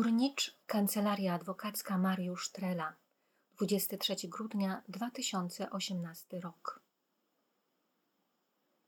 Urnicz, Kancelaria Adwokacka Mariusz Trela, 23 grudnia 2018 rok.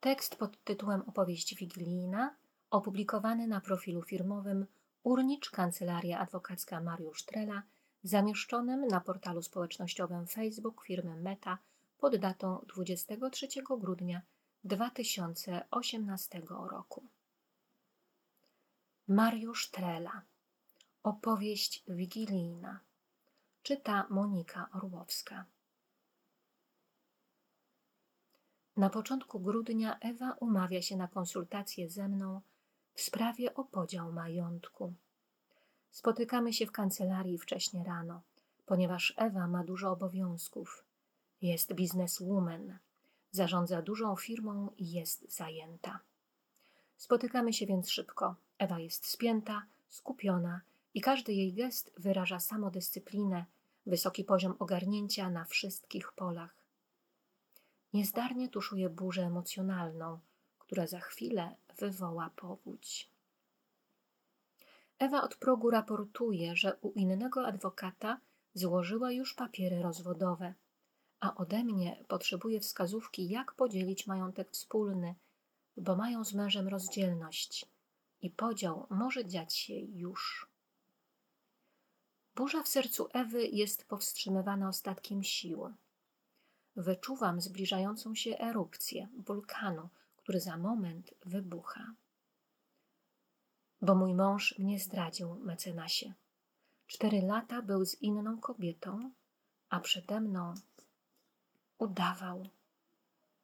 Tekst pod tytułem Opowieść Wigilijna, opublikowany na profilu firmowym Urnicz, Kancelaria Adwokacka Mariusz Trela, zamieszczonym na portalu społecznościowym Facebook firmy Meta pod datą 23 grudnia 2018 roku. Mariusz Trela Opowieść wigilijna. Czyta Monika Orłowska. Na początku grudnia Ewa umawia się na konsultację ze mną w sprawie o podział majątku. Spotykamy się w kancelarii wcześnie rano, ponieważ Ewa ma dużo obowiązków. Jest bizneswoman, zarządza dużą firmą i jest zajęta. Spotykamy się więc szybko. Ewa jest spięta, skupiona i każdy jej gest wyraża samodyscyplinę, wysoki poziom ogarnięcia na wszystkich polach. Niezdarnie tuszuje burzę emocjonalną, która za chwilę wywoła powódź. Ewa od progu raportuje, że u innego adwokata złożyła już papiery rozwodowe, a ode mnie potrzebuje wskazówki, jak podzielić majątek wspólny, bo mają z mężem rozdzielność i podział może dziać się już. Burza w sercu Ewy jest powstrzymywana ostatkiem siły. Wyczuwam zbliżającą się erupcję wulkanu, który za moment wybucha. Bo mój mąż mnie zdradził, mecenasie. Cztery lata był z inną kobietą, a przede mną udawał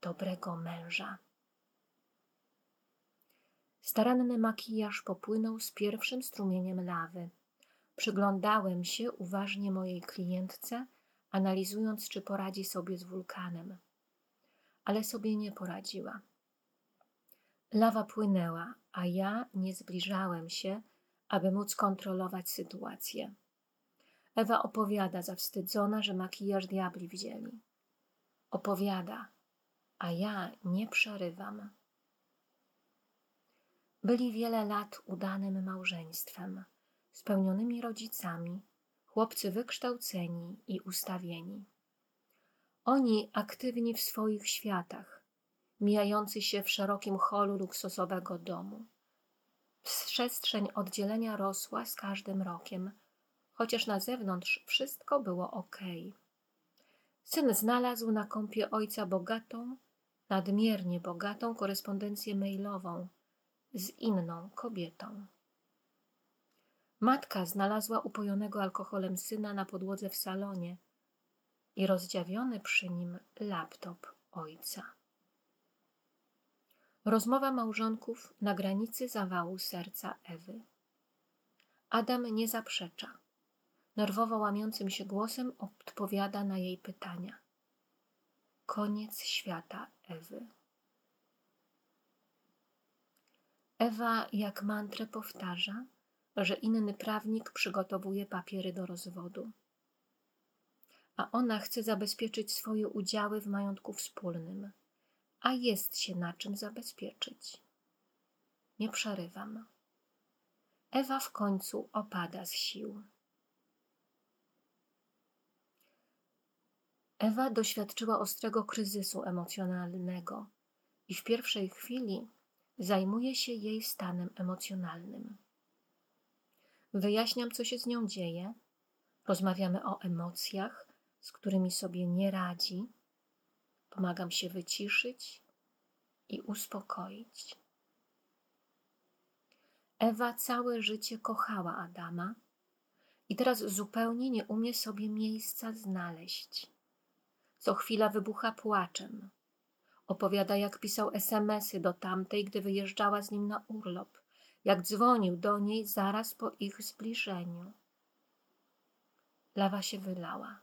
dobrego męża. Staranny makijaż popłynął z pierwszym strumieniem lawy. Przyglądałem się uważnie mojej klientce, analizując, czy poradzi sobie z wulkanem. Ale sobie nie poradziła. Lawa płynęła, a ja nie zbliżałem się, aby móc kontrolować sytuację. Ewa opowiada zawstydzona, że makijaż diabli wzięli. Opowiada, a ja nie przerywam. Byli wiele lat udanym małżeństwem spełnionymi rodzicami, chłopcy wykształceni i ustawieni. Oni aktywni w swoich światach, mijający się w szerokim holu luksusowego domu. Przestrzeń oddzielenia rosła z każdym rokiem, chociaż na zewnątrz wszystko było ok. Syn znalazł na kąpie ojca bogatą, nadmiernie bogatą korespondencję mailową z inną kobietą. Matka znalazła upojonego alkoholem syna na podłodze w salonie i rozdziawiony przy nim laptop ojca. Rozmowa małżonków na granicy zawału serca Ewy. Adam nie zaprzecza. Nerwowo łamiącym się głosem odpowiada na jej pytania. Koniec świata Ewy. Ewa jak mantrę powtarza – że inny prawnik przygotowuje papiery do rozwodu, a ona chce zabezpieczyć swoje udziały w majątku wspólnym, a jest się na czym zabezpieczyć. Nie przerywam. Ewa w końcu opada z sił. Ewa doświadczyła ostrego kryzysu emocjonalnego i w pierwszej chwili zajmuje się jej stanem emocjonalnym. Wyjaśniam, co się z nią dzieje. Rozmawiamy o emocjach, z którymi sobie nie radzi. Pomagam się wyciszyć i uspokoić. Ewa całe życie kochała Adama i teraz zupełnie nie umie sobie miejsca znaleźć. Co chwila wybucha płaczem. Opowiada, jak pisał SMSy do tamtej, gdy wyjeżdżała z nim na urlop jak dzwonił do niej zaraz po ich zbliżeniu. Lawa się wylała.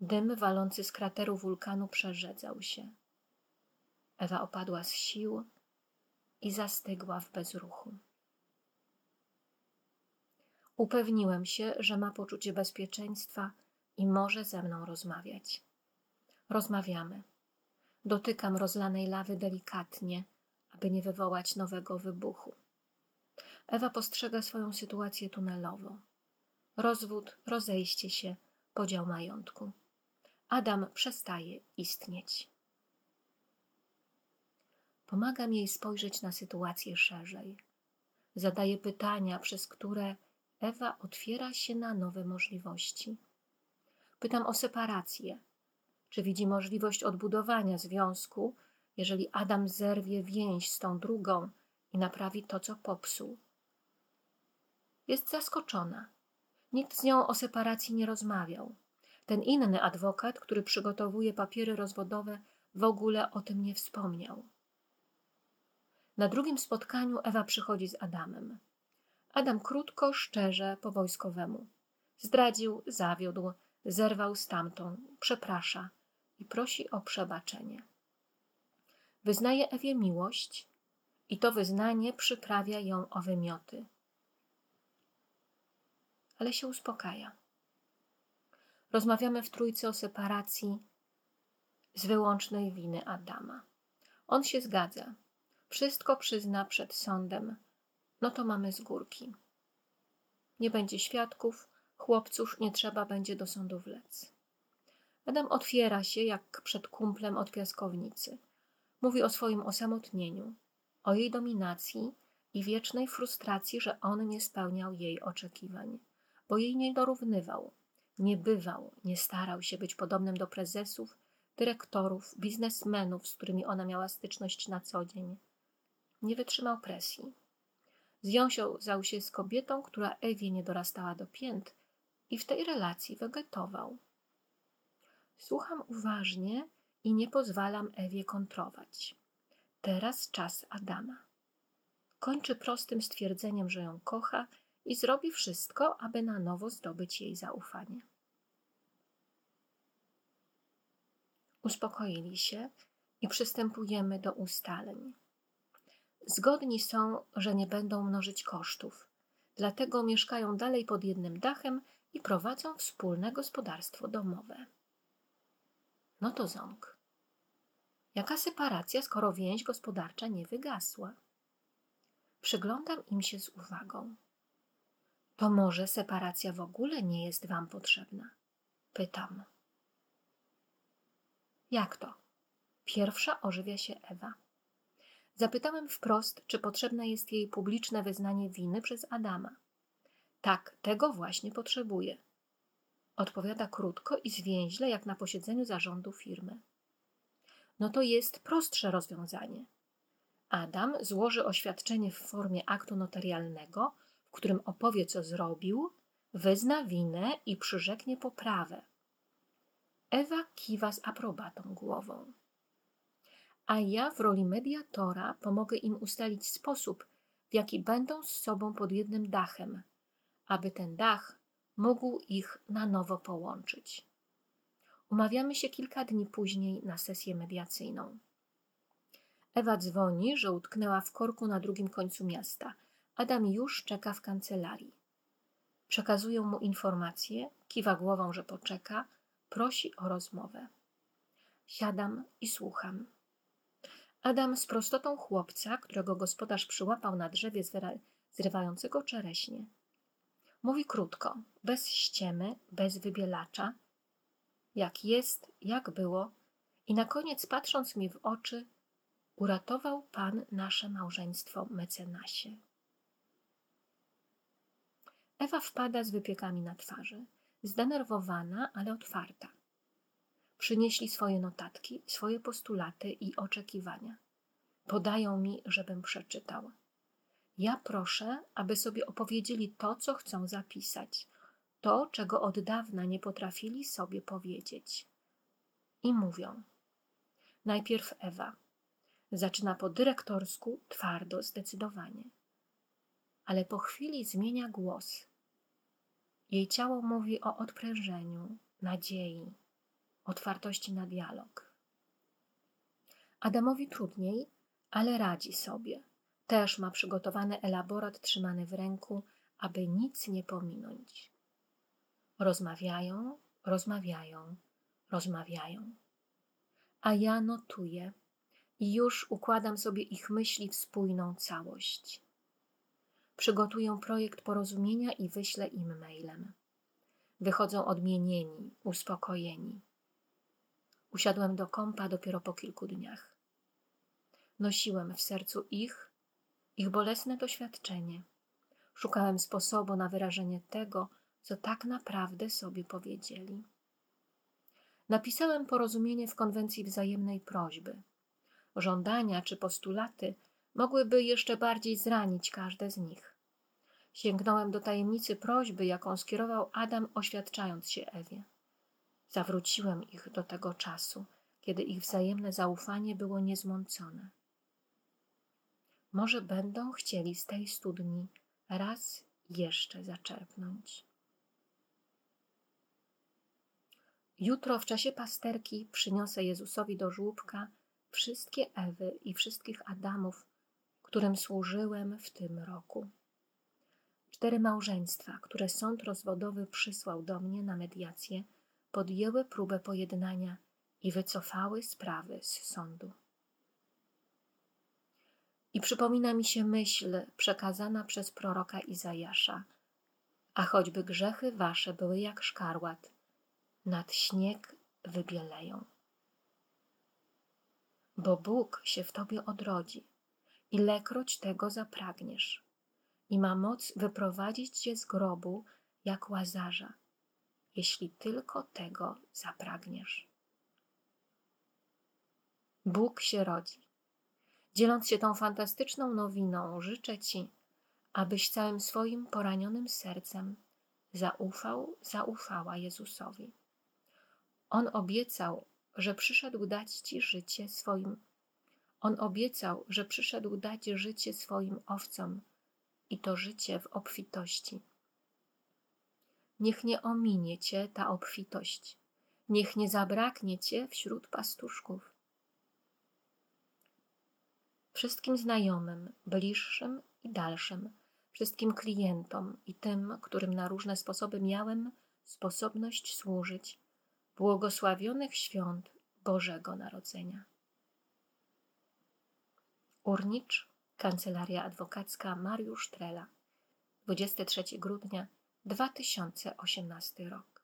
Dym walący z krateru wulkanu przerzedzał się. Ewa opadła z sił i zastygła w bezruchu. Upewniłem się, że ma poczucie bezpieczeństwa i może ze mną rozmawiać. Rozmawiamy. Dotykam rozlanej lawy delikatnie, aby nie wywołać nowego wybuchu. Ewa postrzega swoją sytuację tunelowo. Rozwód, rozejście się, podział majątku. Adam przestaje istnieć. Pomagam jej spojrzeć na sytuację szerzej. Zadaję pytania, przez które Ewa otwiera się na nowe możliwości. Pytam o separację. Czy widzi możliwość odbudowania związku, jeżeli Adam zerwie więź z tą drugą i naprawi to, co popsuł? Jest zaskoczona. Nikt z nią o separacji nie rozmawiał. Ten inny adwokat, który przygotowuje papiery rozwodowe, w ogóle o tym nie wspomniał. Na drugim spotkaniu Ewa przychodzi z Adamem. Adam krótko, szczerze, po wojskowemu. Zdradził, zawiódł, zerwał stamtąd, przeprasza i prosi o przebaczenie. Wyznaje Ewie miłość i to wyznanie przyprawia ją o wymioty. Ale się uspokaja. Rozmawiamy w trójce o separacji z wyłącznej winy Adama. On się zgadza. Wszystko przyzna przed sądem. No to mamy z górki. Nie będzie świadków, chłopców nie trzeba będzie do sądu wlec. Adam otwiera się jak przed kumplem od piaskownicy. Mówi o swoim osamotnieniu, o jej dominacji i wiecznej frustracji, że on nie spełniał jej oczekiwań, bo jej nie dorównywał, nie bywał, nie starał się być podobnym do prezesów, dyrektorów, biznesmenów, z którymi ona miała styczność na co dzień. Nie wytrzymał presji. Związał się z kobietą, która Ewie nie dorastała do pięt i w tej relacji wegetował. Słucham uważnie i nie pozwalam Ewie kontrować. Teraz czas Adama. Kończy prostym stwierdzeniem, że ją kocha i zrobi wszystko, aby na nowo zdobyć jej zaufanie. Uspokoili się i przystępujemy do ustaleń. Zgodni są, że nie będą mnożyć kosztów, dlatego mieszkają dalej pod jednym dachem i prowadzą wspólne gospodarstwo domowe. No to ząg. Jaka separacja, skoro więź gospodarcza nie wygasła? Przyglądam im się z uwagą. To może separacja w ogóle nie jest wam potrzebna? Pytam. Jak to? Pierwsza ożywia się Ewa. Zapytałem wprost, czy potrzebne jest jej publiczne wyznanie winy przez Adama. Tak, tego właśnie potrzebuje. Odpowiada krótko i zwięźle, jak na posiedzeniu zarządu firmy. No to jest prostsze rozwiązanie. Adam złoży oświadczenie w formie aktu notarialnego, którym opowie, co zrobił, wyzna winę i przyrzeknie poprawę. Ewa kiwa z aprobatą głową. A ja w roli mediatora pomogę im ustalić sposób, w jaki będą z sobą pod jednym dachem, aby ten dach mógł ich na nowo połączyć. Umawiamy się kilka dni później na sesję mediacyjną. Ewa dzwoni, że utknęła w korku na drugim końcu miasta. Adam już czeka w kancelarii. Przekazują mu informacje, kiwa głową, że poczeka, prosi o rozmowę. Siadam i słucham. Adam z prostotą chłopca, którego gospodarz przyłapał na drzewie zrywającego czereśnie. Mówi krótko, bez ściemy, bez wybielacza, jak jest, jak było, i na koniec, patrząc mi w oczy, uratował Pan nasze małżeństwo mecenasie. Ewa wpada z wypiekami na twarzy, zdenerwowana, ale otwarta. Przynieśli swoje notatki, swoje postulaty i oczekiwania. Podają mi, żebym przeczytał. Ja proszę, aby sobie opowiedzieli to, co chcą zapisać, to, czego od dawna nie potrafili sobie powiedzieć. I mówią. Najpierw Ewa. Zaczyna po dyrektorsku, twardo, zdecydowanie. Ale po chwili zmienia głos. Jej ciało mówi o odprężeniu, nadziei, otwartości na dialog. Adamowi trudniej, ale radzi sobie. Też ma przygotowany elaborat trzymany w ręku, aby nic nie pominąć. Rozmawiają, rozmawiają, rozmawiają. A ja notuję i już układam sobie ich myśli w spójną całość. Przygotuję projekt porozumienia i wyślę im mailem. Wychodzą odmienieni, uspokojeni. Usiadłem do kąpa dopiero po kilku dniach. Nosiłem w sercu ich, ich bolesne doświadczenie. Szukałem sposobu na wyrażenie tego, co tak naprawdę sobie powiedzieli. Napisałem porozumienie w konwencji wzajemnej prośby. Żądania czy postulaty mogłyby jeszcze bardziej zranić każde z nich. Sięgnąłem do tajemnicy prośby, jaką skierował Adam, oświadczając się Ewie. Zawróciłem ich do tego czasu, kiedy ich wzajemne zaufanie było niezmącone. Może będą chcieli z tej studni raz jeszcze zaczerpnąć. Jutro w czasie pasterki przyniosę Jezusowi do żłóbka wszystkie Ewy i wszystkich Adamów, którym służyłem w tym roku. Cztery małżeństwa, które sąd rozwodowy przysłał do mnie na mediację, podjęły próbę pojednania i wycofały sprawy z sądu. I przypomina mi się myśl przekazana przez proroka Izajasza, a choćby grzechy wasze były jak szkarłat, nad śnieg wybieleją. Bo Bóg się w tobie odrodzi, ilekroć tego zapragniesz, i ma moc wyprowadzić cię z grobu jak łazarza, jeśli tylko tego zapragniesz. Bóg się rodzi. Dzieląc się tą fantastyczną nowiną, życzę Ci, abyś całym swoim poranionym sercem zaufał, zaufała Jezusowi. On obiecał, że przyszedł dać Ci życie swoim. On obiecał, że przyszedł dać życie swoim owcom i to życie w obfitości. Niech nie ominie Cię ta obfitość, niech nie zabraknie Cię wśród pastuszków. Wszystkim znajomym, bliższym i dalszym, wszystkim klientom i tym, którym na różne sposoby miałem sposobność służyć, błogosławionych świąt Bożego Narodzenia. Urnicz, Kancelaria Adwokacka Mariusz Trela, 23 grudnia 2018 rok.